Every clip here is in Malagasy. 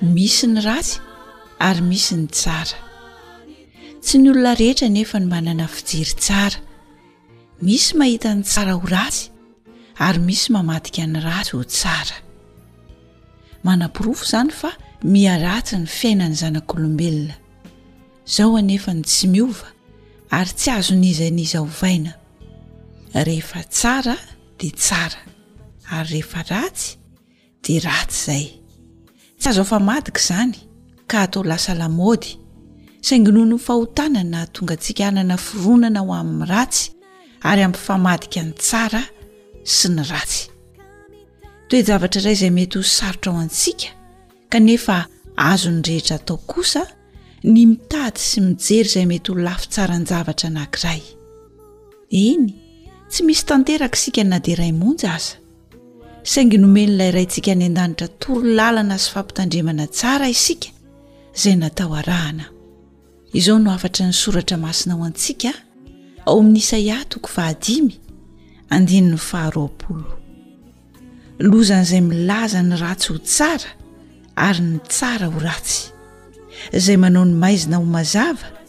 Misy ny ratsy ary misy ny tsara. Tsy ny olona rehetra anefa no manana fijery tsara. Misy mahita ny tsara ho ratsy ary misy mamadika ny ratsy ho tsara. Manaporofo izany fa miha ratsy ny fiainan'ny zanak'olombelona. Izao anefa ny tsy miova ary tsy azon'iza n'iza ovaina. Rehefa tsara dia tsara ary rehefa ratsy dia ratsy izay tsy azo afa-madika izany ka atao lasa lamaody saingy noho ny fahotana nahatonga antsika hanana fironana ho amin'ny ratsy ary hampifamadika ny tsara sy ny ratsy toejavatra iray izay mety ho sarotra ao antsika kanefa azon'ny rehetra atao kosa ny mitady sy mijery izay mety ho lafy tsaran-javatra anankiray eny tsy misy tanteraka isika na dia ray monjy aza Saingy nomen'ilay Raintsika any an-danitra toro lalana sy fampitandremana tsara isika izay natao arahana. Izao no hafatry ny soratra masina ho antsika ao amin'ny Isaia toko fahadimy andininy faharoapolo. Lozan'izay milaza ny ratsy ho tsara ary ny tsara ho ratsy, izay manao ny maizina ho mazava,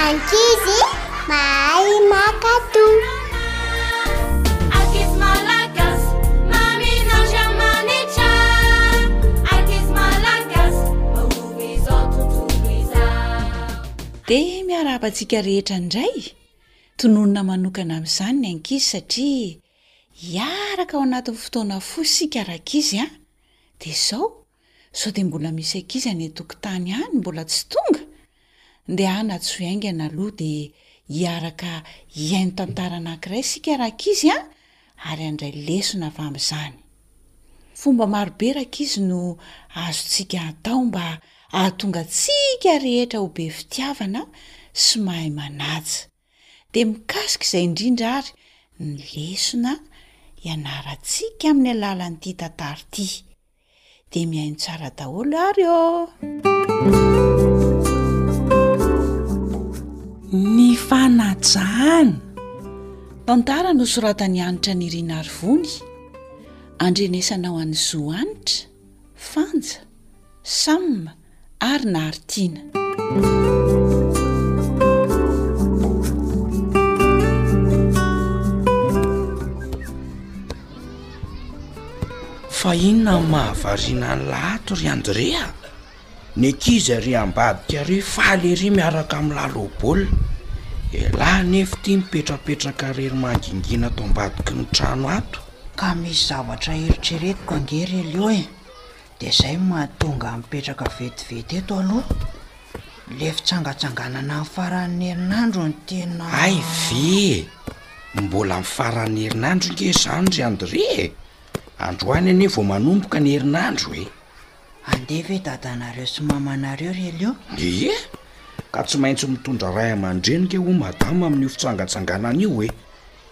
Ankizy mahay maka toa. Ankizy malagasy maminanja manetsa. Ankizy malagasy mahory izao tontolo izao. Dia miarahaba antsika rehetra indray, tononina manokana amin'izany ny ankizy satria hiaraka ao anatin'ny fotoana fohy isika ran-kizy an! Dia izao, Sao dia mbola misy ankizy any an-tokotany any mbola tsy tonga? Ndeha hanatsoy haingana aloha dia hiaraka hihaino tantara anankiray isika rankizy a! ary handray lesona avy amin'izany. Fomba marobe rankizy no azontsika atao mba hahatonga antsika rehetra ho be fitiavana sy mahay manaja. Dia mikasika izay indrindra ary ny lesona ianarantsika amin'ny alalan'ity tantara ity. Dia mihaino tsara daholo ary ô! Ny fanajana. Tantara nosoratan'i Anitra Nirina Arivony, andrenesanao an'i Zo Anitra, Fanja, Sam, ary nahary tiana. Fa inona no mahavariana an'lah ato ry André a! Ny ankizy ary ambadika ary faly ery miaraka amin'ny lalao baolina. Elah anefa ity mipetrapetraka ary ery mangingina ato ambadiky ny trano ato. Ka misy zavatra eritreretiko ange ry Elio e! Dia izay no mahatonga ahy mipetraka vetivety eto aloha. Ilay fitsangatsanganana amin'ny faran'ny herinandro no tena. Hay ve e! Mbola amin'ny faran'ny herinandro ange izany ry André e! Androany anie vao manomboka ny herinandro e! Handeha ve dadanareo sy mamanareo ry Elio? Ie! Ka tsy maintsy mitondra ray aman-dreny ange hoy madama amin'io fitsangatsanganana io e!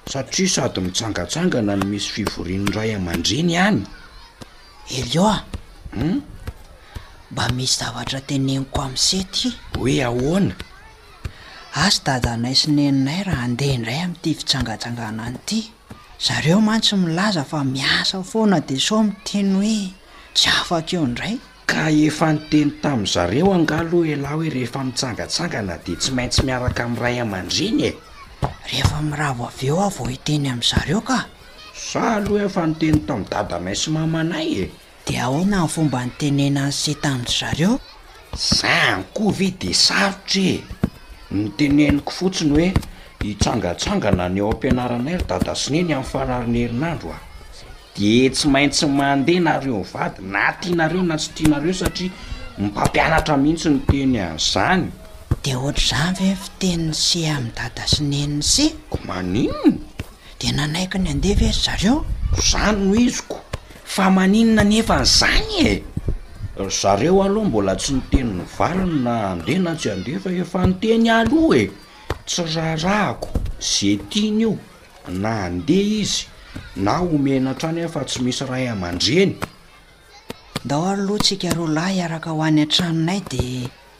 Satria sady mitsangatsangana no misy fivorian'ny ray aman-dreny any. Elioa a! Hum! Mba misy zavatra teneniko amin'i Sety. Hoe ahoana? Asy dadanay sy neninay raha handeha indray amin'ity fitsangatsanganana ity. Zareo mantsy milaza fa miasa foana dia sao miteny hoe tsy afaka eo indray. Ka efa niteny tamin'ny zareo angaha aloha ialahy hoe rehefa mitsangatsangana dia tsy maintsy miaraka amin'ny ray aman-dreny e? Rehefa miravo avy eo aho vao hiteny amin'i zareo ka! Za aloha efa niteny tamin'i dadanay sy mamanay e! Dia ahoana ny fomba nitenenan'i Sitany ry zareo? Za any koa ve dia sarotra e! Niteneniko fotsiny hoe hitsangantsangana any eo am-pianaranay ry dada sy neny amin'ny fararin'ny herinandro a! Dia tsy maintsy mandeha nareo mivady na tianareo na tsy tianareo satria ny mpampianatra mihitsy no niteny an'izany! Dia ohatr'izany ve ny fitenin'i Sy amin'ny dada sy nenin'i Sy? Koa maninona? Dia nanaiky ny handeha ve ry zareo? Zany no iziko, fa maninona anefa an'izany e? Ry zareo aloha mbola tsy niteny ny valiny na handeha na tsy handeha fa efa niteny aloha e! Tsy raharahako, ze tiany io, na handeha izy na omena hatrany aho fa tsy misy ray aman-dreny. Ndao aloha tsika roa lahy hiaraka ho any an-tranonay dia.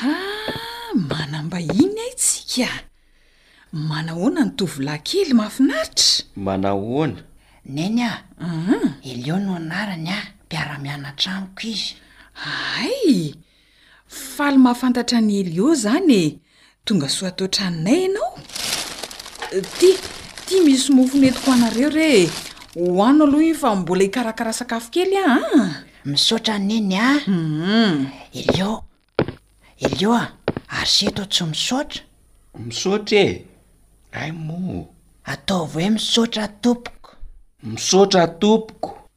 Haa manam-bahiny ay tsika! Manahoana ny tovolahy kely mahafinaritra? Manahoana? Neny a! Elio no anarany a! Mpiara-mianatra amiko izy. Hay! Faly mahafantatra an'i Elio izany e! Tonga soa ato an-tranonay ianao. Ty, ty misy mofo nentiko ho anareo re e. Hohano aloha io fa mbola hikarakara sakafo kely aho an. Ah. Misaotra neny a. Hum. Elio, Elio a, ary seto tsy misaotra. Misaotra e. Ay moa. Ataovy hoe misaotra tompoko. Misaotra tompoko.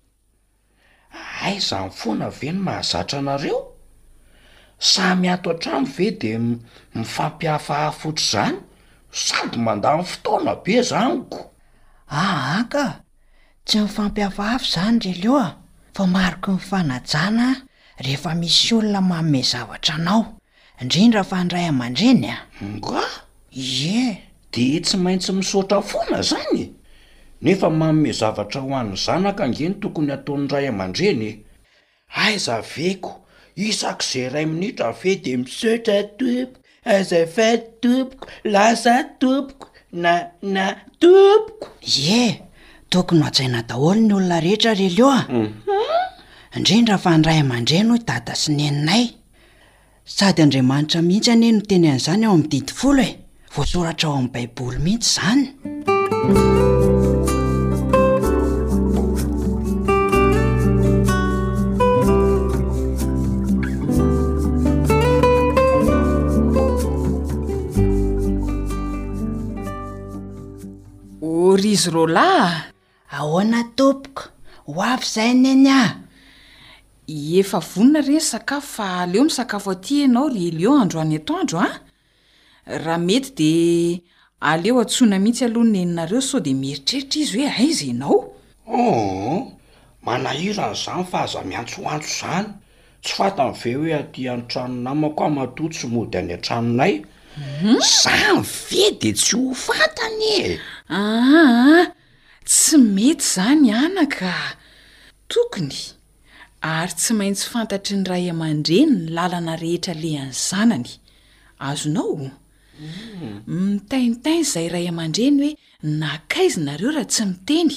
Hay zany foana ve no mahazatra anareo? Samy ato an-trano ve de mifampihafahafa ohatr'izany? Sady mandany fotoana be zany ko! Aa ka! Tsy mifampihafahafa izany ry Elio a! Fa mariky ny fanajana rehefa misy olona manome zavatra anao Indrindra fa ny ray aman-dreny a! Nga? Ie! De tsy maintsy misaotra foana zany e! Nefa manome zavatra ho an'ny zanaka ange no tokony hataon'ny ray aman-dreny e! Aiza ve ko! Isak'izay iray minitra ve de misaotra tompoko, azafady tompoko, lasa tompoko, na, na, tompoko! Ie! Tokony hohajaina daholo ny olona rehetra re leo a! Indrindra fa ny ray aman-dreny hoy dada sy neninay! Sady Andriamanitra mihitsy anie no teny an'izany ao amin'ny didy folo e! Voasoratra ao amin'ny Baiboly mihitsy izany! O ry izy roalahy a! Ahoana tompoko? Ho avy izay neny a! Efa vonona re ny sakafo fa aleo misakafo aty ianao ry Elio androany atoandro a! Raha mety dia aleo antsoina mihitsy aloha ny neninareo sao dia mieritreritra izy hoe aiza ianao. Hum! Manahirana izany fa aza miantsoantso izany. Tsy fantany ve hoe aty an-trano namako aho matoa tsy mody any an-tranonay? Zany ve de tsy ho fantany e! Aa, tsy mety izany anaka a! Tokony ary tsy maintsy fantatry ny ray aman-dreny ny lalana rehetra alehan'ny zanany. Azonao? Mitaintain izay ray aman-dreny hoe nankaiza nareo raha tsy miteny.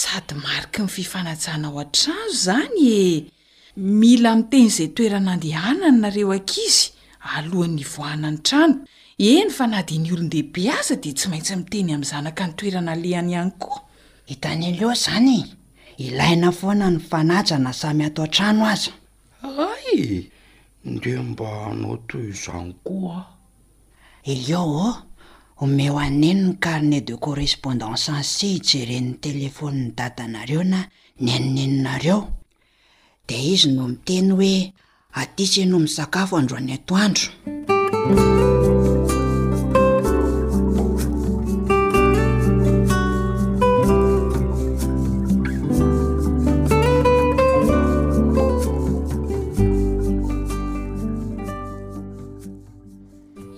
Sady mariky ny fifanajana ao an-trano izany e! Mila miteny izay toerana andehanany nareo ankizy alohan'ny hivoahana ny trano, eny fa na dia ny olon-dehibe aza dia tsy maintsy miteny amin'ny zanaka ny toerana alehany ihany koa. Hitan'i Elio izany e! Ilaina foana ny mifanaja na samy ato an-trano aza. Hay e! Ndeha mba hanao toy izany koa aho. Eliot ô! Omeo an'i Neny ny carnet de correspondance-sy hijeren'ny telefonin'i Dadanareo na ny an'i Neninareo. Dia izy no miteny hoe, Aty se no misakafo androany atoandro.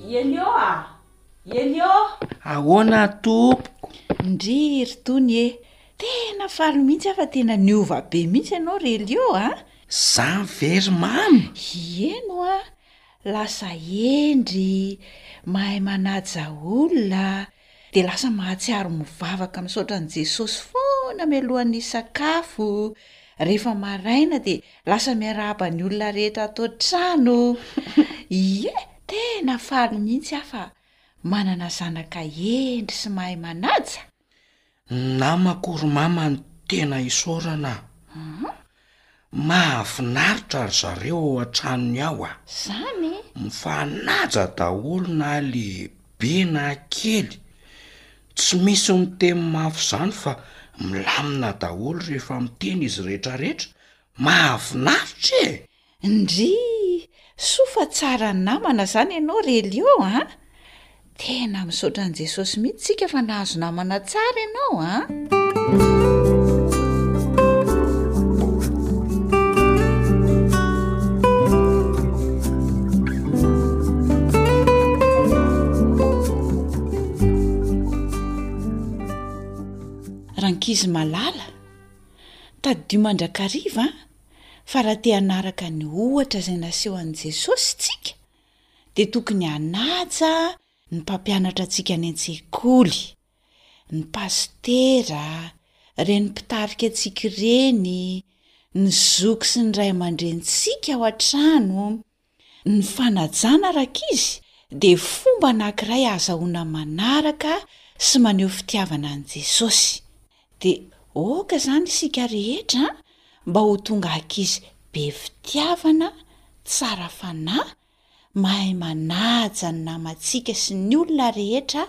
Ielio a! Ielio! Ahoana tompoko? Ndrii ry Tony e! Tena faly mihitsy aho fa tena niova be mihitsy ianao ry Elio a! Zany ve ry Mamy? Ie no a! Lasa hendry, mahay manaja olona. dia lasa mahatsiaro mivavaka misaotra an'i Jesosy foana mialohan'ny hisakafo, rehefa maraina dia lasa miarahaba ny olona rehetra ato an-trano, ie, tena faly mihitsy aho fa manana zanaka hendry sy mahay manaja! Namako ry mama no tena isaorana a! Mahafinaritra ry zareo ao an-tranony ao a! Zany e! Mifanaja daholo na lehibe na kely, tsy misy miteny mafy zany fa milamina daholo rehefa miteny izy rehetrarehetra, mahafinaritra e! Ndrii! Soa fa tsara namana izany ianao ry Elio an! Tena misaotra an'i Jesosy mihitsy tsika fa nahazo namana tsara ianao an! Rankizy malala, tadidio mandrakariva an! fa raha te hanaraka ny ohatra izay nasehon'i Jesosy isika, dia tokony hanaja ny mpampianatra antsika any an-tsekoly, ny pasitera, ireny mpitarika antsika ireny, ny zoky sy ny ray aman-drenintsika ao an-trano, Ny fanajana rankizy dia fomba anankiray ahazahoana manaraka sy maneho fitiavana an'i Jesosy. Dia oka izany isika rehetra mba ho tonga ankizy be fitiavana, tsara fanahy, mahay manaja ny namantsika sy ny olona rehetra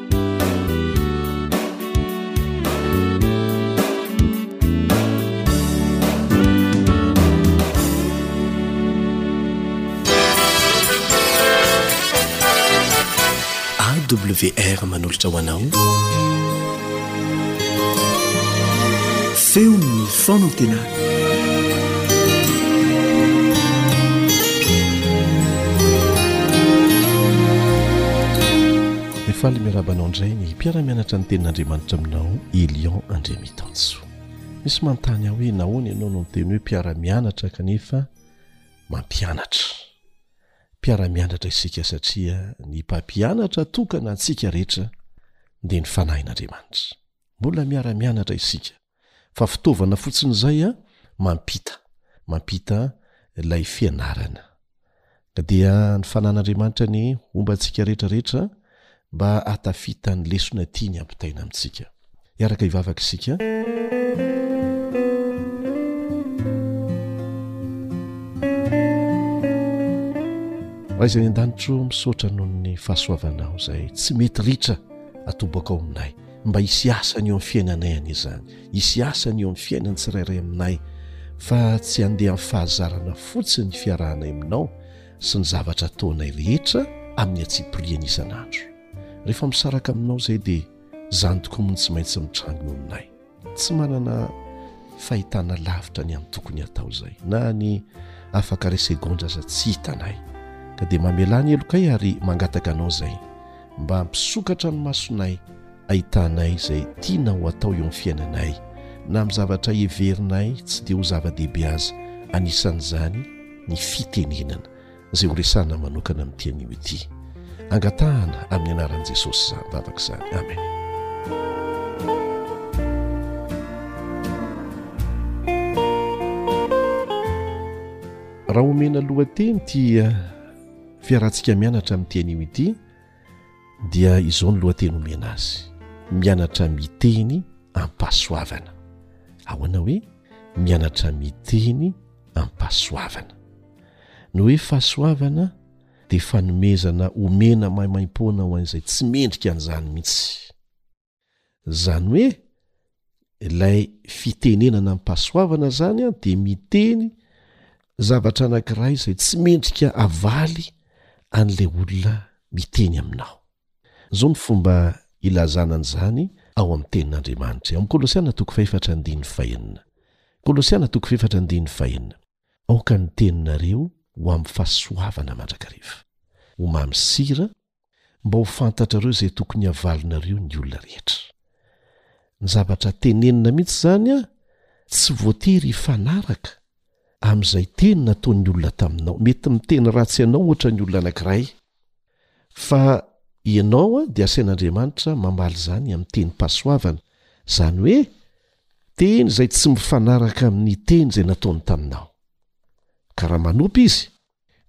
wr manolotra ho anao feon'ny fonantena Dia faly miarahaba anao indray ny mpiara-mianatra ny tenin'Andriamanitra aminao Elion Andriamitansoa. Misy manontany ahy hoe nahoana ianao no niteny hoe mpiara-mianatra kanefa mampianatra? Mpiara-mianatra isika satria ny mpampianatra tokana antsika rehetra dia ny Fanahin'Andriamanitra. Mbola miara-mianatra isika fa fitaovana fotsiny izay a mampita mampita ilay fianarana ka dia ny fanan'Andriamanitra anie homba antsika rehetra rehetra mba hatafita ny lesona tiany ampitaina amintsika hiaraka hivavaka isika Raizany an-danitro misaotra noho ny fahasoavanao izay tsy mety ritra atobaka ao aminay mba hisy asany eo amin'ny fiainanay anie izany, hisy asany eo amin'ny fiainan'ny tsirairay aminay fa tsy handeha amin'ny fahazarana fotsiny ny fiarahanay aminao sy ny zavatra ataonay rehetra amin'ny antsipiriany isan'andro. Rehefa misaraka aminao izay dia izany tokoa moa no tsy maintsy mitranga eo aminay. Tsy manana fahitana lavitra ny amin'ny tokony hatao izay, na ny afaka iray segondra aza tsy hitanay. Ka dia mamelà ny helokay ary mangataka anao izay mba hampisokatra ny masonay hahitanay izay tianao hatao eo amin'ny fiainanay na amin'ny zavatra heverinay tsy dia ho zava-dehibe aza, anisan'izany ny fitenenana, izay horesahana manokana amin'ity anio ity. Angatahana amin'ny anaran'i Jesosy izany vavaka izany. Amen. Raha omena lohateny ity Fiarahantsika mianatra amin'ity anio ity dia izao ny lohateny omena azy mianatra miteny ampahasoavana ahoana hoe mianatra miteny ampahasoavana ny hoe fahasoavana dia fanomezana omena maimaim-poana ho an'izay tsy mendrika an'izany mihitsy Zany hoe ilay fitenenana ampasoavana zany an dia miteny zavatra anankiray izay tsy mendrika avaly an'la olona miteny aminao zao ny fomba ilazana an'izany ao amin'ny tenin'andriamanitra eo am kolosiana toko fahefatra andiny fahenina kolosiana toko fahefatra andiny fahenina aoka ny teninareo ho amin'ny fahasoavana mandrakariva ho mamy sira mba ho fantatrareo izay tokony havalinareo ny olona rehetra. Ny zavatra tenenina mihitsy izany an, tsy voatery hifanaraka amin'izay teny nataon'ny olona taminao. Mety miteny ratsy anao ohatra ny olona anankiray, fa ianao an dia asain'Andriamanitra mamaly izany amin'ny tenim-pahasoavana, izany hoe teny izay tsy mifanaraka amin'ny teny izay nataony taminao. Ka raha manopy izy,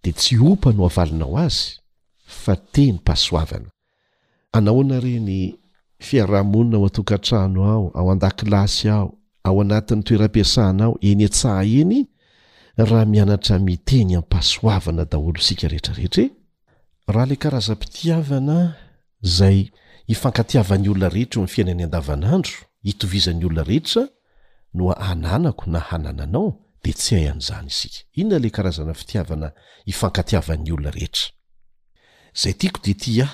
dia tsy opa no avalinao azy fa tenim-pahasoavana. Anahoana re ny fiaraha-monina ao an-tokantrano ao, ao an-dakilasy ao, ao anatin'ny toeram-piasana ao, eny an-tsaha eny raha mianatra miteny am-pahasoavana daholo isika rehetrarehetra e? Raha ilay karazam-pitiavana izay ifankatiavan'ny olona rehetra eo amin'ny fiainany andavanandro, itovizan'ny olona rehetra, no ananako na hanananao dia tsy hay an'izany isika. Inona ilay karazana fitiavana ifankatiavan'ny olona rehetra? Izay tiako dia tia ahy,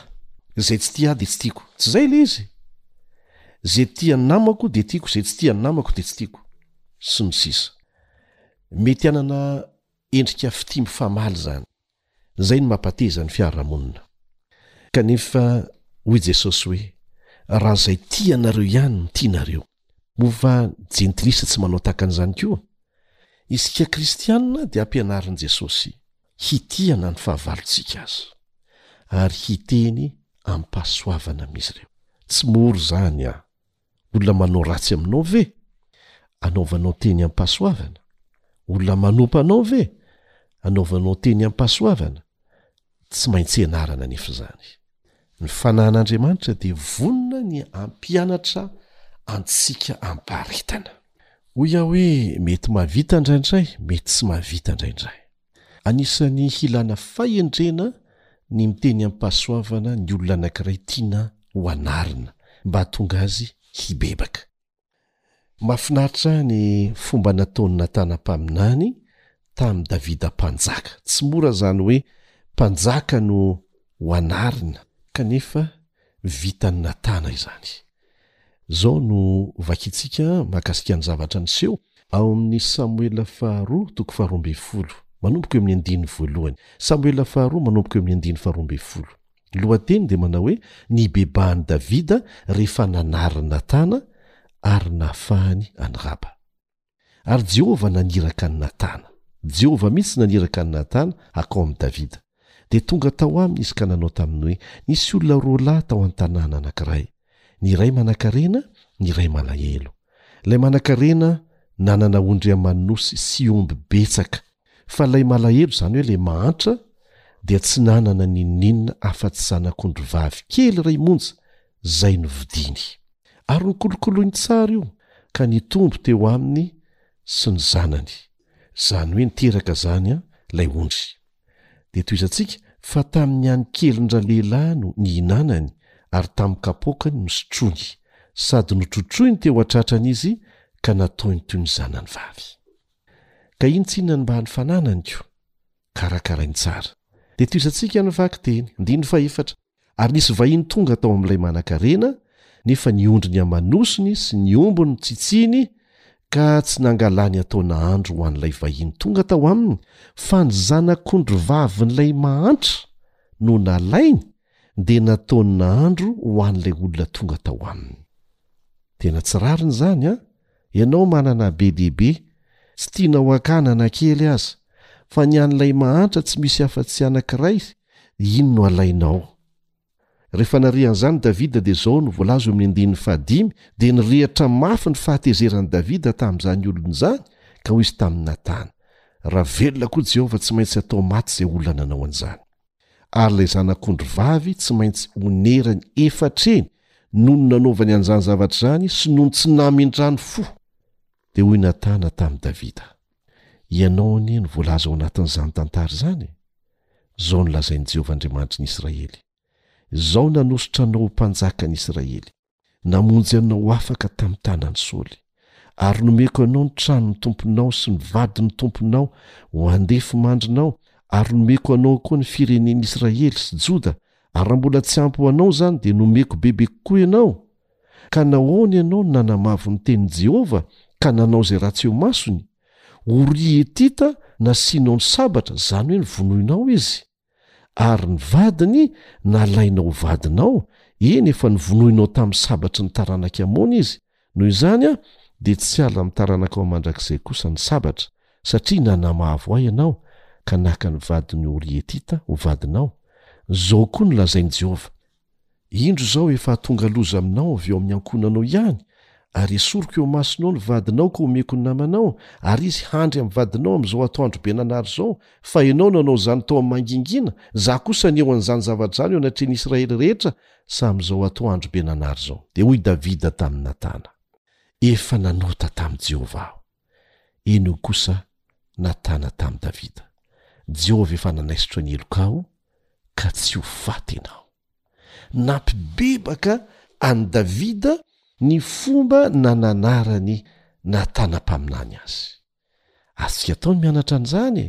izay tsy tia ahy dia tsy tiako. Tsy izay ilay izy? Izay tia ny namako dia tiako, izay tsy tia ny namako dia tsy tiako. Sy ny sisa. Mety hanana endrika fitia mifamaly izany. Izay no mampateza ny fiarahamonina. Kanefa hoy Jesosy hoe, Raha izay tia anareo ihany no tianareo, moa va ny jentilisa tsy manao tahaka an'izany koa? Isika kristiana dia ampianarin'i Jesosy hitia na ny fahavalontsika aza, ary hiteny amim-pahasoavana amin'izy ireo. Tsy mora izany an! Olona manao ratsy aminao ve? Anaovanao teny am-pahasoavana. Olona manompa anao ve? Anaovanao teny am-pahasoavana. Tsy maintsy ianarana anefa izany. Ny Fanahin'Andriamanitra dia vonona ny hampianatra antsika am-paharetana. Hoy aho hoe mety mahavita indraindray, mety tsy mahavita indraindray. Anisan'ny hilana fahendrena ny miteny amim-pahasoavana ny olona anankiray tiana hoanarina mba hahatonga azy hibebaka. Mahafinaritra ahy ny fomba nataon'i Natana mpaminany tamin'i Davida mpanjaka. Tsy mora izany hoe mpanjaka no hoanarina, kanefa vitan'i Natana izany. Izao no vakintsika mahakasika ny zavatra niseho ao amin'ny Samoela faharoa toko faharoa ambin'ny folo, manomboka eo amin'ny andininy voalohany. Samoela faharoa manomboka eo amin'ny andininy faharoa ambin'ny folo. Ny lohateny dia manao hoe Nibebahan'i Davida rehefa nanary ny Natana ary nahafahany an'i Raba. Ary Jehovah naniraka an'i Natana. Jehovah mihitsy naniraka an'i Natana hakao amin'i Davida. Dia tonga tao aminy izy ka nanao taminy hoe, Nisy olona roa lahy tao an-tanàna anankiray. Ny iray manankarena, ny iray malahelo. Ilay manankarena nanana ondry aman'osy sy omby betsaka. Fa ilay malahelo izany hoe ilay mahantra dia tsy nanana n'inon'inona afa-tsy zanak'ondry vavy kely iray monja izay novidiany. Ary nokolokoloiny tsara io ka nitombo teo aminy sy ny zanany, izany hoe niteraka izany ilay ondry. Dia tohizantsika fa tamin'ny ihany kelin-dralehilahy no nihinanany ary tamin'ny kapoakany no sotroiny, sady notrotroiny teo an-tratrany izy ka nataony toy ny zanany vavy. Ka iny tsinona ny mba ny fananany ko. Karakarainy tsara. Dia tohizantsika ny vaky teny. Andininy fahefatra. Ary nisy vahiny tonga tao amin'ilay manan-karena, nefa ny ondriny aman'osiny sy ny ombiny no tsitsiany, ka tsy nangalany atao nahandro ho an'ilay vahiny tonga tao aminy, fa ny zanak'ondrivavin'ilay mahantra no nalainy dia nataony nahandro ho an'ilay olona tonga tao aminy. Tena tsy rariny izany an! Ianao manana be dia be, tsy tianao hakana na kely aza, fa ny an'ilay mahantra tsy misy afa-tsy anankiray, iny no alainao. Rehefa narian'izany Davida dia izao no voalaza eo amin'ny andininy fahadimy, Dia nirehitra mafy ny fahatezeran'i Davida tamin'izany olona izany, ka hoy izy tamin'i Natana, Raha velona koa Jehovah tsy maintsy atao maty izay olona nanao an'izany. ary ilay zanak'ondry vavy tsy maintsy onerany efatra eny noho ny nanaovany an'izany zavatra izany sy noho ny tsy namindrany fo dia hoy natana tamin'i davida ianao anie no voalaza ao anatin'izany tantara izany e izao no lazain'i jehovah andriamanitry ny israely izao nanosotra anao ho mpanjakan'israely Namonjy anao ho afaka tamin'ny tanan'i Saoly. Ary nomeko anao ny tranon'ny tomponao sy ny vadin'ny tomponao ho handefimandrinao, ary nomeko anao koa ny firenen'i Israely sy Joda, ary raha mbola tsy ampy ho anao izany, dia nomeko bebe kokoa ianao. Ka nahoana ianao no nanamavo ny tenin'i Jehovah, ka nanao izay ratsy eo masony? Oria Hetita nasianao ny sabatra, izany hoe novonoinao izy. ary ny vadiny nalaina ho vadinao, eny, efa novonoinao tamin'ny sabatry ny taranak'i Amona izy, noho izany aho dia tsy hiala amin'ny taranakao mandrakizay kosa ny sabatra, satria nanamavo ahy ianao ka naka ny vadin'i Ory Hetita ho vadinao. Izao koa no lazain'i Jehovah, Indro izao efa hahatonga loza aminao avy eo amin'ny ankohonanao ihany, ary esoriko eo amasonao ny vadinao ka omeko ny namanao, ary izy handry amin'ny vadinao amin'izao atoandro be nanary izao, fa ianao nanao izany tao amin'ny mangingina, izaho kosa haneho an'izany zavatra izany eo anatrehan'ny Israely rehetra sahm'izao atoandro be nanary izao. Dia hoy Davida tamin'i Natana, Efa nanota tamin'i Jehovah aho. Enoy kosa natana tamin'i Davida, Jehovah efa nanaisotra ny heloka aho, ka tsy ho faty ianao. Nampibebaka an'i Davida ny fomba nananaran'i Natana mpaminany azy. Azontsika atao ny mianatra an'izany e!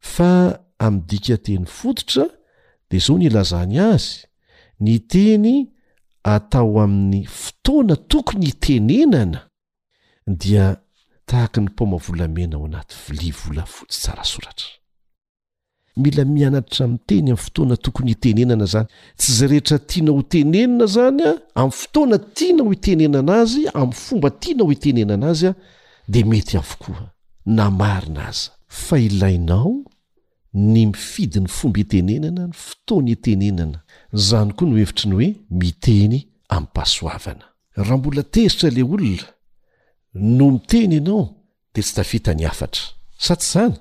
Fa amin'ny dikanteny fototra dia izao no ilazany azy, ny teny atao amin'ny fotoana tokony hitenenana dia tahaka ny paoma volamena ao anaty vilia volafotsy tsara soratra. Mila mianatra miteny amin'ny fotoana tokony hitenenana izany. Tsy izay rehetra tianao hotenenina izany amin'ny fotoana tianao hitenenana azy, amin'ny fomba tianao hitenenana azy dia mety avokoa na marina aza. Fa ilainao ny mifidy ny fomba itenenana, ny fotoana itenenana. Izany koa no hevitry ny hoe miteny amim-pahasoavana. Raha mbola tezitra ilay olona no miteny ianao dia tsy tafita ny hafatra. Sa tsy izany?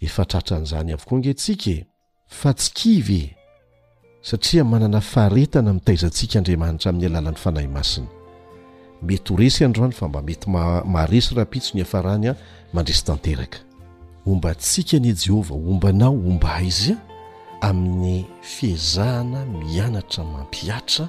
Efa tratran'izany avokoa ange isika e! Fa tsy kivy e! Satria manana faharetana mitaiza antsika Andriamanitra amin'ny alalan'ny Fanahy Masina. Mety ho resy androany fa mba mety maharesy rahampitso ny hiafarany an, mandresy tanteraka. Homba antsika anie Jehovah, homba anao, homba ahy Izy amin'ny fiezahana mianatra mampihatra.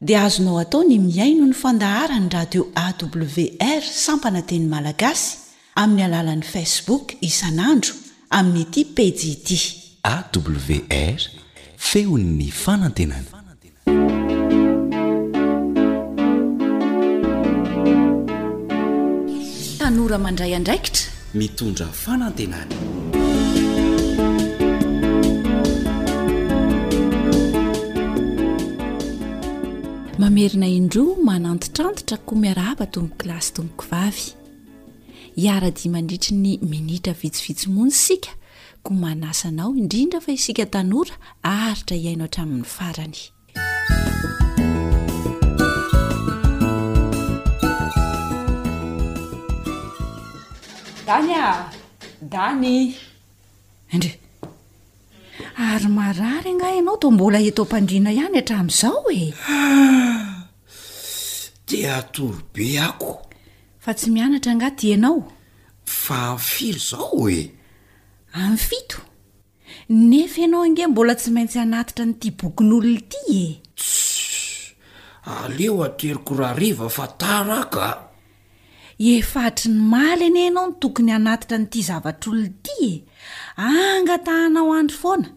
dia azonao atao ny mihaino ny fandaharan'ny radio AWR sampana teny malagasy amin'ny alalan'ny Facebook isan'andro amin'ity pejy ity. AWR, Feon'ny fanantenana. Tanora mandray andraikitra. mitondra fanantenana. Mamerina indroa manantitrantitra koa miarahaba tompoko lahy sy tompoko vavy. Hiara-dia mandritry ny minitra vitsivitsy monja isika koa manasa anao indrindra fa isika tanora aharitra hihaino hatramin'ny farany. Dany a! Dany! Indry! Ary marary angaha ianao toa mbola eto am-pandriana ihany hatramin'izao e? Dia atory be ako. Fa tsy mianatra angaha ty ianao? Fa amin'ny firy izao e? Amin'ny fito. Nefa ianao ange mbola tsy maintsy hanatitra an'ity bokin'olona ity e! Tssss! Aleo ateriko rahariva fa tara ka! Efa hatry ny maly anie ianao no tokony hanatitra an'ity zavatr'olona ity e! Angatahanao andro foana!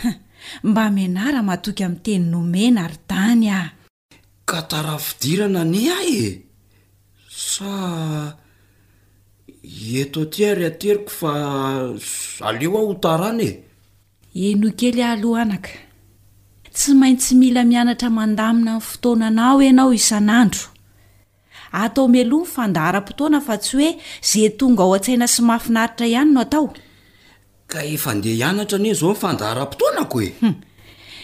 Hum! Mba mianara matoky amin'ny teny nomena ry Dany ah! Ka tara fidirana anie ahy e! Sa eto aty ary ateriko fa aleo aho ho tarana e! Henoy kely aho aloha anaka. Tsy maintsy mila mianatra mandamina ny fotoananao ianao isan'andro. Atao mialoha ny fandaharam-potoana fa tsy hoe ze tonga ao an-tsaina sy mahafinaritra ihany no atao. Ka efa andeha hianatra anie izao ny fandaharam-potoanako e! Hum.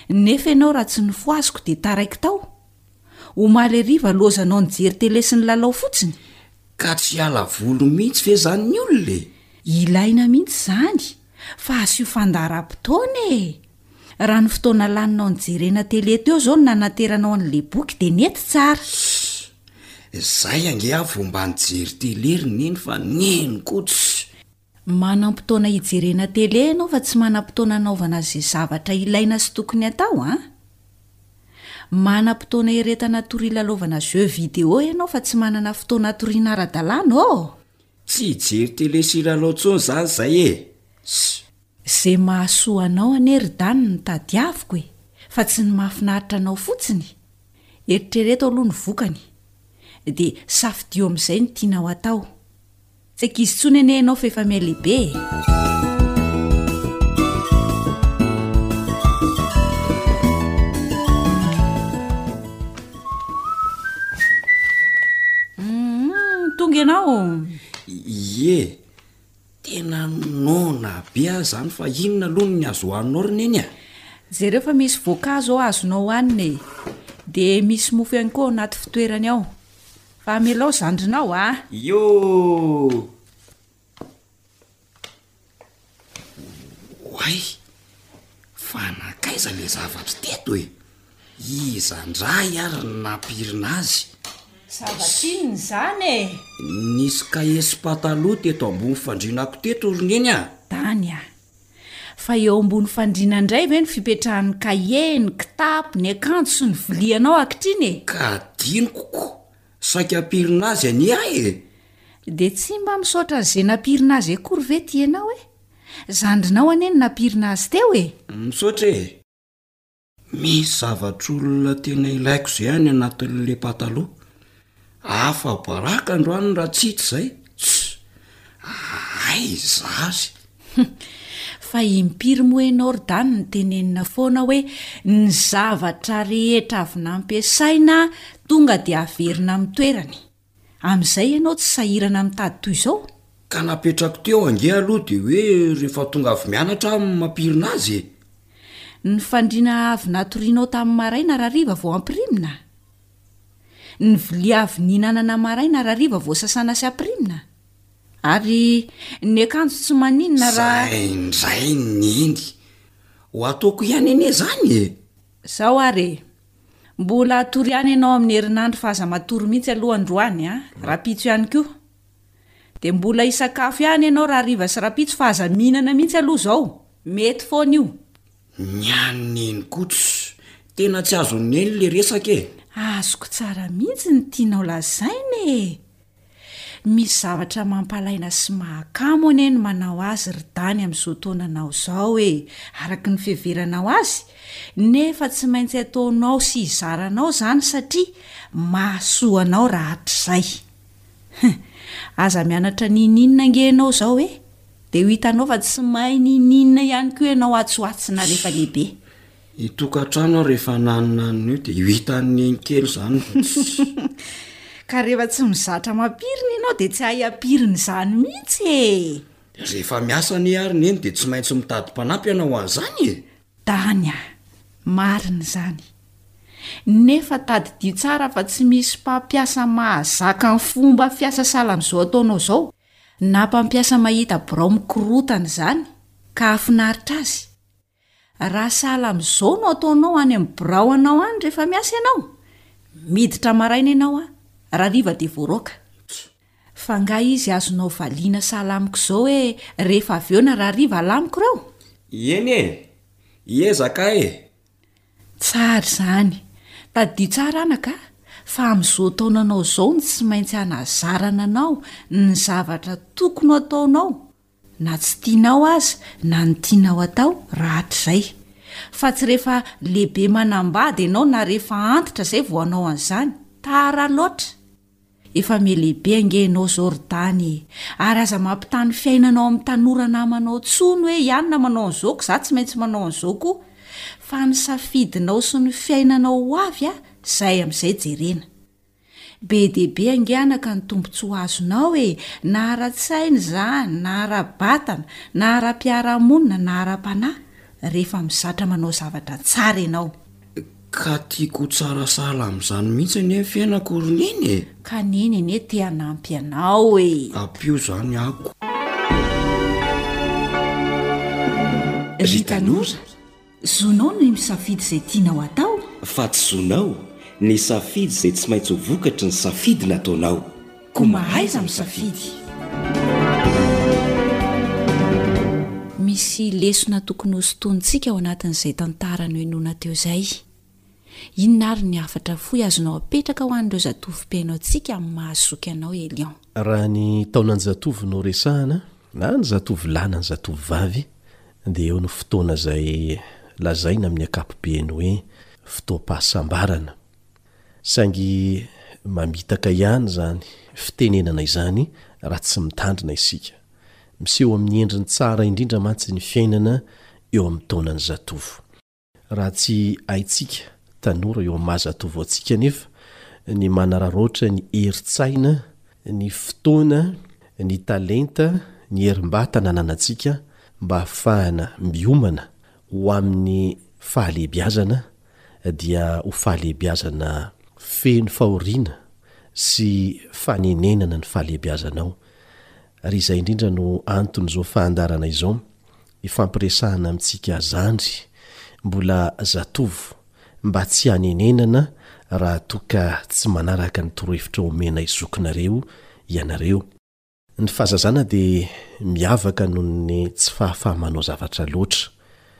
Nefa ianao raha tsy nofohaziko dia taraiky tao. Omaly hariva lozanao nijery tele sy nilalao fotsiny. Ka tsy hiala voly mihitsy ve izany ny olona e! Ilaina mihitsy izany fa asio fandaharam-potoana e! Raha ny fotoana laninao nijerena télé teo izao no nanateranao an'ilay boky dia nety tsara. Izay ange aho vao mba nijery télé ry neny fa neny kotsy. Manam-potoana hijerena télé ianao fa tsy manam-potoana hanaovana izay zavatra ilaina sy tokony hatao an! Manam-potoana hiaretana tory hilalaovana jeux vidéo ianao fa tsy manana fotoana hatoriana ara-dalàna ô! Tsy hijery télé sy hilalao intsony izany izay e! Ze mahasoa anao anie ry Dan no tadiaviko e, fa tsy ny mahafinaritra anao fotsiny! Eritrereto aloha ny vokany, dia safidio amin'izay ny tianao atao. Tsy ankizy intsony anie ianao fa efa miha-lehibe e! Tena noana be aza zany fa inona aloha ny azo hohaninao ry neny a? Jereo fa misy voankazo ao azonao hohanina e! De misy mofo ihany koa ao anaty fitoerany ao. Fa amelao zandrinao a! Ioo! Oay! Fa nankaiza le zavatra teto e? Iza ndray ary no nampirina azy? Zavatra inona izany e? Nisy kahie sy pataloha teto ambony fandrianako teto ry Neny a! Dany a! Fa eo ambony fandriana indray ve no fipetrahan'ny kahie, ny kitapo, ny akanjo sy ny vilianao ankitriny e? Ka adinoko ko! Saika hampirina azy anie aho e! Dia tsy mba misaotra an'izay nampirina azy akory ve ty ianao e? Zandrinao anie no nampirina azy teo e! Misaotra e! Misy zavatr'olona tena ilaiko zay any anatin'le pataloha. Afa-baraka androany raha tsy hita zay. Tss! Aiza azy? Hum! Fa impiry moa ianao ry Dan no tenenina foana hoe ny zavatra rehetra avy nampiasaina tonga dia averina amin'ny toerany? Amin'izay ianao tsy sahirana mitady toy izao? Ka napetrako teo ange aloha dia hoe rehefa tonga avy mianatra aho no mampirina azy e! Ny fandriana avy natorianao tamin'ny maraina rariva vao ampirimina? Ny vilia avy nihinanana maraina rariva vao sasana sy ampirimina? Ary ny akanjo tsy maninona raha. Izay indray Neny! Ho ataoko ihany anie izany e! Izao ary e! Mbola hatory ihany ianao amin'ny herinandro fa aza matory mihitsy aloha androany a! Rapitso ihany koa. Dia mbola hisakafo ihany ianao rahariva sy rapitso fa aza mihinana mihitsy aloha izao. Mety foana io. Ny an'i Neny Koto. Tena tsy azon'i Neny ilay resaka e! Azoko tsara mihitsy ny tianao lazaina e! Misy zavatra mampalaina sy mahakamo anie ny manao azy ry Dany amin'izao taonanao izao e! araka ny fiheveranao azy, nefa tsy maintsy ataonao sy izaranao izany satria mahasoa anao rahatrizay. Hum! aza mianatra n'inon'inona ange ianao izao e! dia ho hitanao fa tsy mahay n'inon'inona ihany koa ianao atsy ho atsy na rehefa lehibe. Ny tokantrano ary rehefa nanana an'io dia io hitan'ny eny kely izany no tsy. Ka rehefa tsy mizatra mampirina ianao dia tsy hahay hampirina izany mihitsy e! Dia rehefa miasa anie ary neny dia tsy maintsy mitady mpanampy ianao ho an'izany e! Dany a! Marina izany. Nefa tadidio tsara fa tsy misy mpampiasa mahazaka ny fomba fiasa sahala amin'izao ataonao izao, na mpampiasa mahita birao mikorontana izany ka hahafinaritra azy. Raha sahala amin'izao no ataonao any amin'ny birao anao any rehefa miasa ianao? Miditra maraina ianao a, rariva dia voaroaka. Fa angaha izy azonao valiana sahala amiko izao hoe rehefa avy eo na rariva alamiko ireo? Eny e! Hiezaka aho e! Tsara izany. Tadidio tsara anaka a, fa amin'izao taonanao izao no tsy maintsy hanazarana anao ny zavatra tokony ho ataonao na tsy tianao aza na ny tianao atao rahatrizay, fa tsy rehefa lehibe manambady ianao na rehefa antitra izay vao hanao an'izany, tara loatra! Efa miha-lehibe ange ianao izao ry Dany e! Ary aza mampitany fiainanao amin'ny tanora namanao intsony hoe i Anna manao an'izao ka izaho tsy maintsy manao an'izao koa, fa ny safidinao sy ny fiainanao ho avy a, izay amin'izay jerena. Be dia be angianaka ny tombontsoa azonao e! Na ara-tsaina izany, na ara-batana, na ara-piarahamonina, na ara-panahy, rehefa mizatra manao zavatra tsara ianao. Ka tiako ho tsara sahala amin'izany mihitsy anie ny fiainako ry Neny e! Ka Neny anie te hanampy anao e! Ampio izany amiko. Ry tanora, Zonao ny misafidy izay tianao hatao. Fa tsy zonao ny hisafidy izay tsy maintsy ho vokatry ny safidy nataonao. Koa mahaiza misafidy. Misy lesona tokony hosintonintsika ao anatin'izay tantara nohenoina teo izay. Inona ary ny hafatra fohy azonao apetraka ho an'ireo zatovo mpihaino antsika amin'ny maha-zoky anao Elion? Raha ny taonan'ny zatovo no resahana, na ny zatovo lahy na ny zatovo vavy, dia eo ny fotoana izay lazaina amin'ny ankapobeny hoe fotoam-pahasambarana. Saingy mamitaka ihany izany fitenenana izany raha tsy mitandrina isika. Miseho amin'ny endriny tsara indrindra mantsy ny fiainana eo amin'ny taonan'ny zatovo. Raha tsy haintsika tanora eo amin'ny maha zatovo antsika anefa ny manararaotra ny herin-tsaina, ny fotoana, ny talenta, ny herim-batana ananantsika mba hahafahana miomana ho amin'ny fahalehibiazana dia ho fahalehibiazana feno fahoriana sy fanenenana ny fahalehibiazanao ary izay indrindra no anton'izao fandaharana izao Ifampiresahana amintsika zandry mbola zatovo mba tsy hanenenana raha toa ka tsy manaraka ny torohevitra omenay zokinareo ianareo. Ny fahazazana dia miavaka noho ny tsy fahafaha-manao zavatra loatra.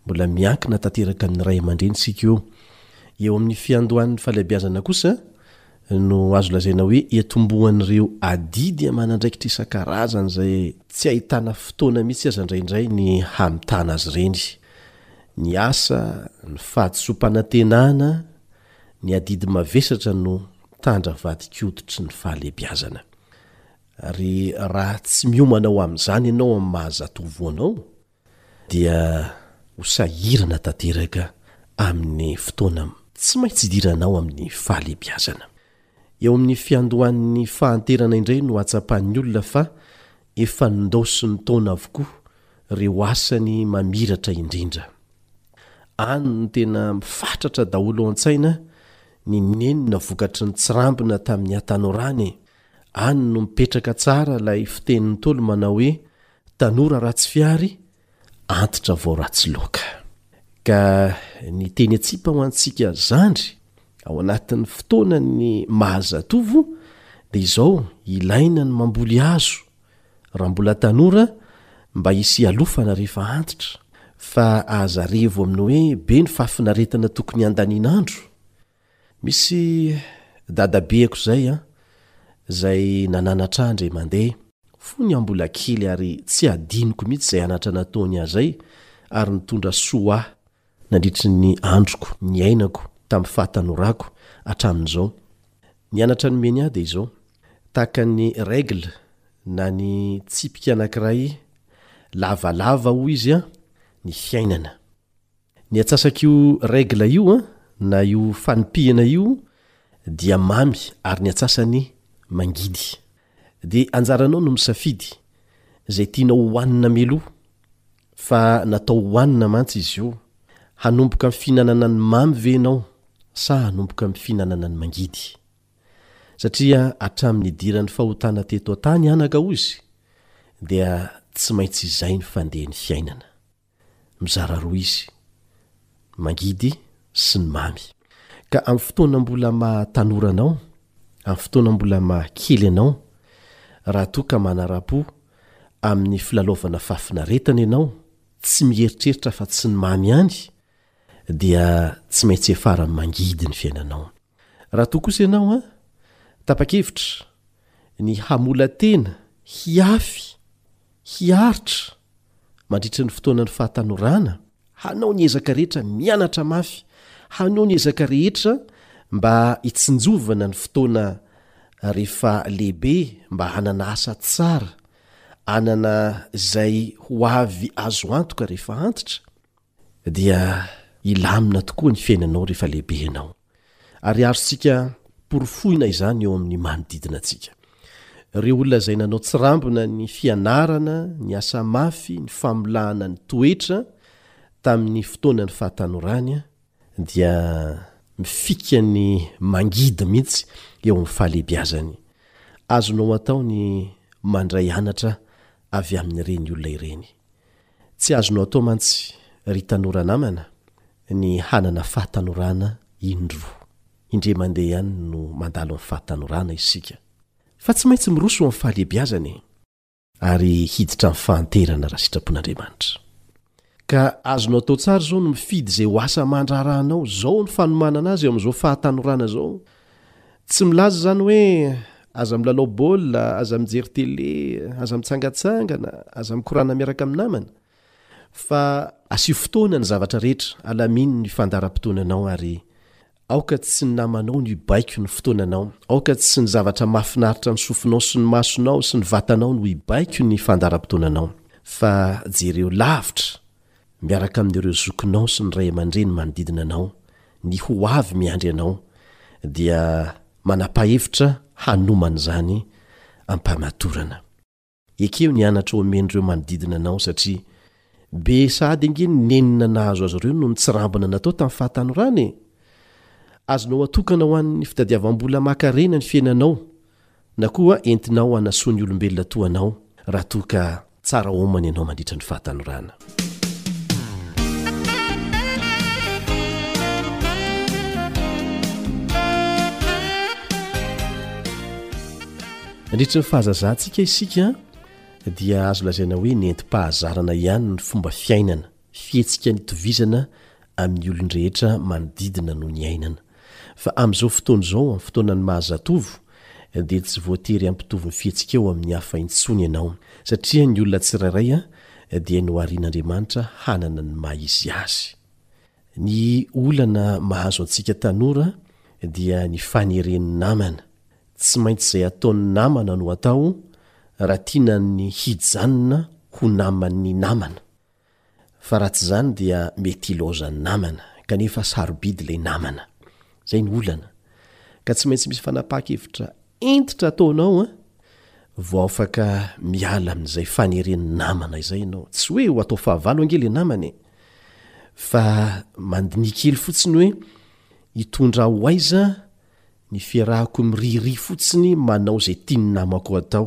Mbola miankina tanteraka amin'ny ray aman-drenintsika io. Eo amin'ny fiandohan'ny fahalehibiazana kosa no azo lazaina hoe iatombohan'ireo adidy aman'andraikitra isan-karazany izay tsy ahitana fotoana mihitsy aza indraindray ny hamitana azy ireny. Ny asa, ny fahadisoam-panantenana, ny adidy mavesatra no mitandra vadin-koditry ny fahalebiazana. Ary raha tsy miomana ho amin'izany ianao amin'ny maha-zatovo anao, dia ho sahirana tanteraka amin'ny fotoana tsy maintsy idiranao amin'ny fahalehibiazana. Eo amin'ny fiandohan'ny fahanterana indray no ahatsapan'ny olona fa efa nindaosin'ny taona avokoa ireo asany mamiratra indrindra. Any no tena mifatratra daholo ao an-tsaina ny nenina vokatry ny tsirambina tamin'ny hatanorana e! Any no mipetraka tsara ilay fitenin'ny Ntaolo manao hoe Tanora ratsy fihary, antitra vao ratsy loaka. Ka ny teny atsipa ho antsika zandry ao anatin'ny fotoanan'ny maha-zatovo dia izao, ilaina ny mamboly hazo raha mbola tanora mba hisy hialofana rehefa antitra, fa aza revo amin'ny hoe be ny fahafinaretana tokony handaniana andro Misy dadabeako zay an, zay nananatra ahy ndre mandeha, fony aho mbola kely ary tsy adinoko mitsy zay anatra nataony ahy zay ary nitondra soa ho ahy nandritry ny androko niainako tam fahatanorako atramin zao. Ny anatra nomeny ahy de izao, tahaka ny règle na ny tsipika anakiray lavalava hoy izy an, ny fiainana. Ny atsasak'io règle io an, na io fanipihana io dia mamy ary ny atsasany mangidy. Dia anjaranao no misafidy izay tianao hohanina meloa, fa natao hohanina mantsy izy io, hanomboka amin'ny fihinanana ny mamy ve ianao sa hanomboka amin'ny fihinanana ny mangidy? Satria hatramin'ny nidiran'ny fahotana teto an-tany anaka hozy dia tsy maintsy izay no fandehan'ny fiainana. mizara roa izy, ny mangidy sy ny mamy. Ka amin'ny fotoana mbola maha tanora anao, amin'ny fotoana mbola maha kely anao, raha toa ka manara-po amin'ny filalaovana fahafinaretana ianao, tsy mieritreritra afa-tsy ny mamy ihany, dia tsy maintsy hiafara amin'ny mangidy ny fiainanao. Raha toa kosa ianao an, tapa-kevitra ny hamola-tena hiafy, hiaritra mandritry ny fotoanan'ny fahatanorana, hanao ny ezaka rehetra mianatra mafy, hanoa ny ezaka rehetra mba hitsinjovana ny fotoana rehefa lehibe mba hanana asa tsara, hanana izay ho avy azo antoka rehefa antitra, dia hilamina tokoa ny fiainanao rehefa lehibe ianao, ary azontsika porofoina izany eo amin'ny manodidina antsika. Ireo olona izay nanao tsirambina ny fianarana, ny asa mafy, ny famolahana ny toetra tamin'ny fotoanan'ny fahatanorany dia mifika ny mangidy mihitsy eo amin'ny fahalehibiazany. Azonao atao ny mandray anatra avy amin'ireny olona ireny. Tsy azonao atao mantsy ry tanora namana ny hanana fahatanorana indro indre mandeha ihany no mandalo ny fahatanorana isika fa tsy maintsy miroso amin'ny fahalebiazana e! Ary hiditra amin'ny fahanterana raha sitrapon'Andriamanitra. Ka azonao atao tsara izao no mifidy izay ho asa aman-draharahanao, izao ny fanomanana azy eo amin'izao fahatanorana izao Tsy milaza izany hoe aza milalao baolina, aza mijery tele, aza mitsangatsangana, aza mikorana miaraka amin'ny namana. Fa asio fotoana ny zavatra rehetra, alamino ny fandaharam-potoananao ary aoka tsy ny namanao no hibaiko ny fotoananao, aoka tsy ny zavatra mahafinaritra ny sofinao sy ny masonao sy ny vatanao no hibaiko ny fandaharam-potoananao, fa jereo lavitra miaraka amin'ireo zokinao sy ny ray aman-dreny manodidina anao, ny ho avy miandry anao, dia manapa-hevitra hanoma an'izany ampamatorana. Ekeo ny anatra omen'ireo manodidina anao, satria be sahady ange ny nenina nahazo azy ireo noho ny tsirambina natao tamin'ny fahatanorana e! Azonao atokana ho an'ny fitadiavam-bola maka harena ny fiainanao, Na koa entinao hanasoa ny olombelona toa anao raha toa ka tsara homana ianao mandritra ny fahatanorana. Nandritry ny fahazazantsika isika dia azo lazaina hoe nentim-pahazarana ihany ny fomba fiainana. Fihetsika nitovizana amin'ny olon-drehetra manodidina no niainana. Fa amin'izao fotoana izao, amin'ny fotoanan'ny maha-zatovo, dia tsy voatery hampitovy ny fihetsikao amin'ny hafa intsony ianao, satria ny olona tsirairay dia noharian'Andriamanitra hanana ny maha izy azy. Ny olana mahazo antsika tanora dia ny faneren'ny namana. Tsy maintsy izay ataon'ny namana no atao raha tiana ny hijanona ho naman'ny namana. Fa raha tsy izany dia mety hilaozan'ny namana, kanefa sarobidy ilay namana. Izay no olana. Ka tsy maintsy misy fanapahan-kevitra hentitra ataonao an! vao afaka miala amin'izay faneren'ny namana izay ianao. Tsy hoe ho atao fahavalo ange ilay namana e! Fa mandiniha kely fotsiny hoe hitondra ahy ho aiza ny fiarahako mirihiry fotsiny manao izay tian'ny namako atao.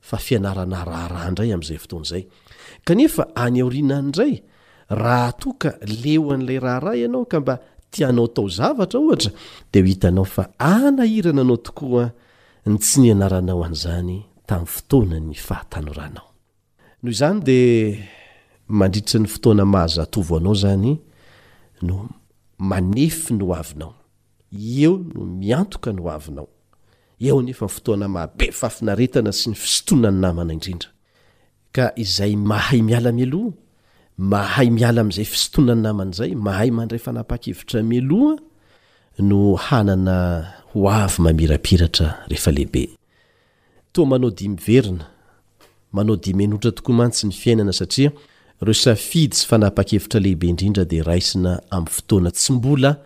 fa fianarana raharaha indray amin'izay fotoana izay. Kanefa any aoriana any indray, raha toa ka leo an'ilay raharaha ianao ka mba tianao atao zavatra, ohatra, dia ho hitanao fa hanahirana anao tokoa ny tsy nianaranao an'izany tamin'ny fotoanan'ny fahatanoranao. Noho izany dia mandritra ny fotoana mahazatovo anao izany no manefy ny hoavinao. Eo no miantoka ny hoavinao. Eo anefa ny fotoana mahabe fahafinaretana sy ny fisintonan'ny namana indrindra. Ka izay mahay miala mialoha, mahay miala amin'izay fisintonan'ny namana izay, mahay mandray fanapahan-kevitra mialoha no hanana hoavy mamirapiratra rehefa lehibe. Toa manao dihy miverina. Manao dihy menotra tokoa mantsy ny fiainana satria ireo safidy sy fanapaha-kevitra lehibe indrindra dia raisina amin'ny fotoana tsy mbola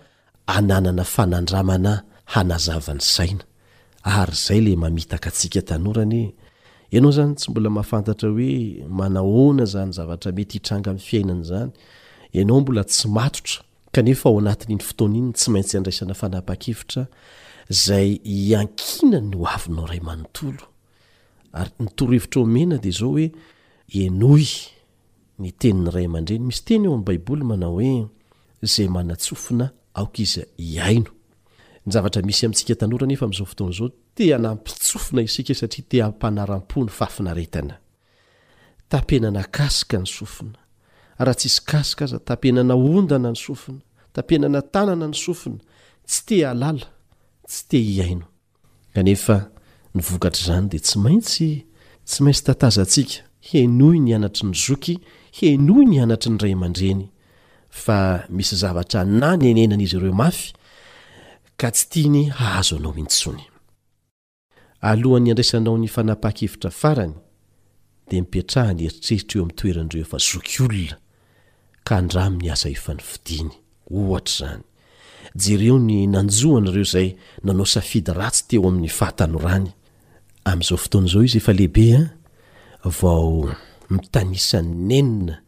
ananana fanandramana hanazava ny saina. Ary izay ilay mamitaka antsika tanora anie e! Ianao izany tsy mbola mahafantatra hoe manahoana izany zavatra mety hitranga amin'ny fiainana izany. Ianao mbola tsy matotra. kanefa ao anatin'iny fotoana iny tsy maintsy andraisana fanapahan-kevitra izay iankinan'ny ho avinao iray manontolo ary ny torohevitra omena dia izao hoe henoy ny tenin'ny ray aman-dreny misy teny eo amin'ny baiboly manao hoe izay manatsofina aoka izy hihaino ny zavatra misy amintsika tanora nefa amin'izao fotoana izao te hanampitsofina isika satria te hampanaram-po ny fahafinaretana Tapenana kasika ny sofina. Raha tsy hisy kasika aza, tapenana ondana ny sofina. Tapenana tanana ny sofina. Tsy te halala, tsy te hihaino. Kanefa, ny vokatr'izany dia tsy maintsy, tsy maintsy tatazantsika, henoy ny anatry ny zoky, henoy ny anatry ny ray aman-dreny, fa misy zavatra nanenenan'izy ireo mafy, ka tsy tiany hahazo anao intsony. Alohan'ny handraisanao ny fanapahan-kevitra farany, dia mipetraha ny eritreritra eo amin'ny toeran'ireo efa zokiolona, ka andramo ny asa efa nifidiny. Ohatra izany, jereo ny nanjo an'ireo izay nanao safidy ratsy teo amin'ny fahatanorany. Amin'izao fotoana izao izy efa lehibe, vao mitanisa nenina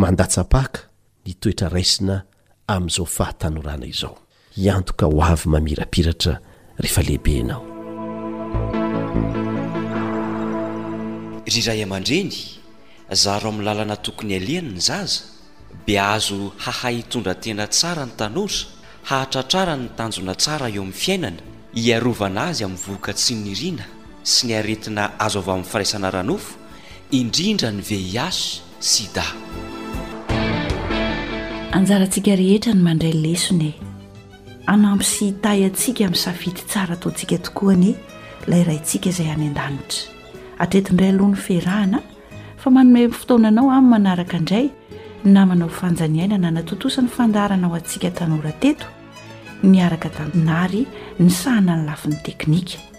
Mandatsa-paka ny toetra raisina amin'izao fahatanorana izao. Hiantoka ho avy mamirapiratra rehefa lehibe ianao. Ry ray aman-dreny, zaro amin'ny lalana tokony alehany ny zaza, beahazo hahay hitondra tena tsara ny tanora, hahatratrarany ny tanjona tsara eo amin'ny fiainana, hiarovana azy amin'ny vohoka tsy niriana sy ny aretina azo avy amin'ny firaisana ara-nofo, indrindra ny VIH. sida. Anjarantsika rehetra ny mandray lesona e! Hanampy sy hitahy antsika amin'ny safidy tsara ataontsika tokoa anie ilay Raintsika izay any an-danitra. Hatreto indray aloha ny fiarahana fa manome fotoana anao amin'ny manaraka indray ny namanao Fanja Niaina nanatontosa ny fandaharana ho antsika tanora teto niaraka tamin'ny Nary nisahana ny lafiny teknika.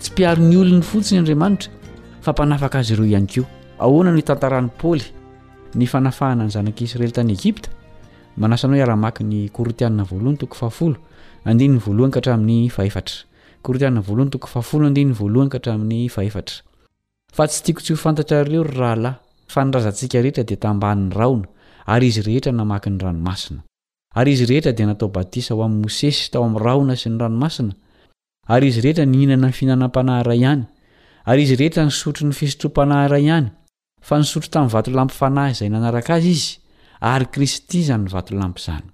tsy mpiaro ny olony fotsiny andriamanitra fa mpanafaka azy ireo ihany koa ahoana no itantaran'i paoly ny fanafahana ny zanak'i israely tany egipta manasanao iaramaky ny korotianina voalohany toko fahafolo andininy voalohany ka hatramin'ny fahefatra korotianina voalohany toko fahafolo andininy voalohany ka hatramin'ny fahefatra Fa tsy tiako tsy ho fantatrareo, ry rahalahy, fa ny razantsika rehetra dia tambanin'ny rahona, ary izy rehetra namaky ny ranomasina. Ary izy rehetra dia natao batisa ho amin'i Mosesy tao amin'ny rahona sy ny ranomasina, ary izy rehetra nihinana ny fihinanam-panahy iray ihany, ary izy rehetra nisotro ny fisotroam-panahy iray ihany, fa nisotro tamin'ny vatolampy fanahy izay nanaraka azy izy, ary Kristy izany vatolampy izany.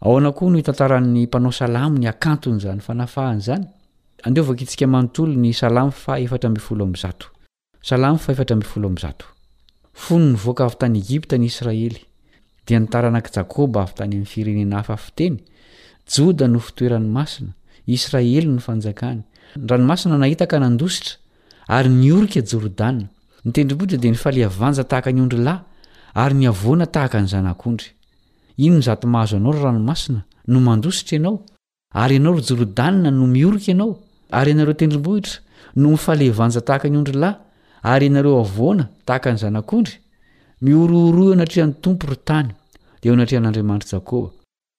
Ahoana koa no hitantaran'ny mpanao salamo ny hakanton'izany fanafahana izany? Andiovako isika manontolo ny Salamo faha efatra ambin'ny folo amby zato. Salamo faha efatra ambin'ny folo amby zato. Fony nivoaka avy tany Egypta ny Israely, dia ny taranak'i Jakoba avy tany amin'ny firenena hafa fiteny, Joda no fitoerany masina, Israely no fanjakany. Ny ranomasina nahita ka nandositra, ary niorika Jordana. Ny tendrombohitra dia nifalia vanja tahaka ny ondrilahy, ary ny havoana tahaka ny zanak'ondry. Ino ny zato mahazo anao ry ranomasina no mandositra ianao, ary ianao ry Jordana no miorika ianao, ary ianareo tendrombohitra no mifale vanja tahaka ny ondry lahy, ary ianareo havoana tahaka ny zanak'ondry? Mihorohoro eo anatrehan'ny Tompo ry tany, dia eo anatrehan'Andriamanitr'i Jakoba,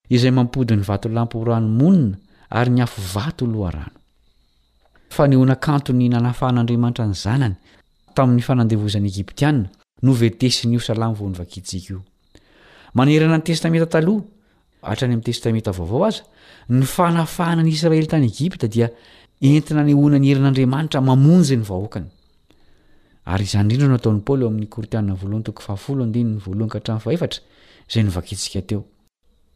Izay mampody ny vatolampy ho rano monina ary ny afo vato ho loharano. Fanehoana kanto ny nanafahan'Andriamanitra ny Zanany tamin'ny fanandevozan'ny Egyptiana no vetesin'io salamo voan'ny vakitsika io. Manerana ny Testamenta Taloha, hatrany amin'ny Testamenta Vaovao aza, ny fanafahana ny Israely tany Egypta dia entina anehoana ny herin'Andriamanitra mamonjy ny vahoakany. Ary izany indrindra no ataon'i Paoly ao amin'ny Korintiana voalohany toko fahafolo andininy voalohany ka hatramin'ny fahefatra, izay novakintsika teo.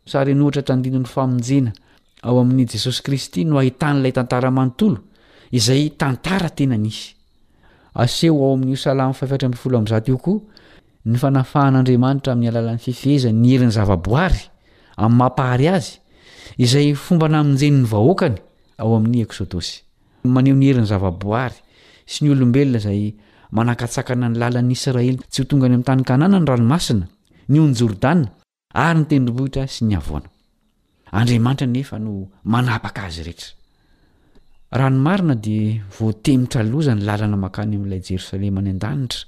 Sary an'ohatra tandinon'ny famonjena ao amin'i Jesosy Kristy no ahitan'ilay tantara manontolo, izay tantara tena nisy. Aseho ao amin'io Salamo fahefatra ambin'ny folo amby zato io koa Ny fanafahan'Andriamanitra amin'ny alalan'ny fifehezany ny herin'ny zavaboary amin'ny maha-mpahary azy, izay fomba namonjeny ny vahoakany ao amin'ny Eksodosy. Maneho ny herin'ny zavaboary sy ny olombelona izay manakatsakana ny lalan'ny Isiraely tsy ho tonga any amin'ny tany Kanana ny ranomasina, ny ony Jordana, ary ny tendrombohitra sy ny havoana. Andriamanitra anefa no manapaka azy rehetra. Raha ny marina dia voatemotra loza ny lalana mankany amin'ilay Jerosalema any an-danitra.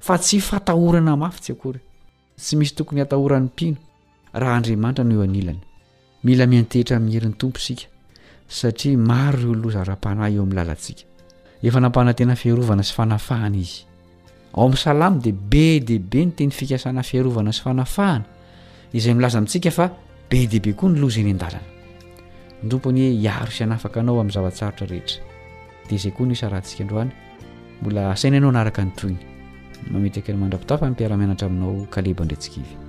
Fa tsy fatahorana mafy tsy akory. Tsy misy tokony hatahoran'ny mpino raha Andriamanitra no eo anilany. Mila miantehitra amin'ny herin'ny Tompo isika satria maro ireo loza ara-panahy eo amin'ny lalantsika. Efa nampanantena fiarovana sy fanafahana Izy. Ao amin'ny Salamo dia be dia be ny teny fikasana fiarovana sy fanafahana izay milaza amintsika fa be dia be koa ny loza eny an-dalana. Ny Tompo anie hiaro sy hanafaka anao amin'ny zava-tsarotra rehetra. Dia izay koa no isarahantsika androany. Mbola asaina ianao hanaraka ny tohiny. Mametraka ny mandrapitafa ny mpiara-mianatra aminao Kaleba Andretsikivy.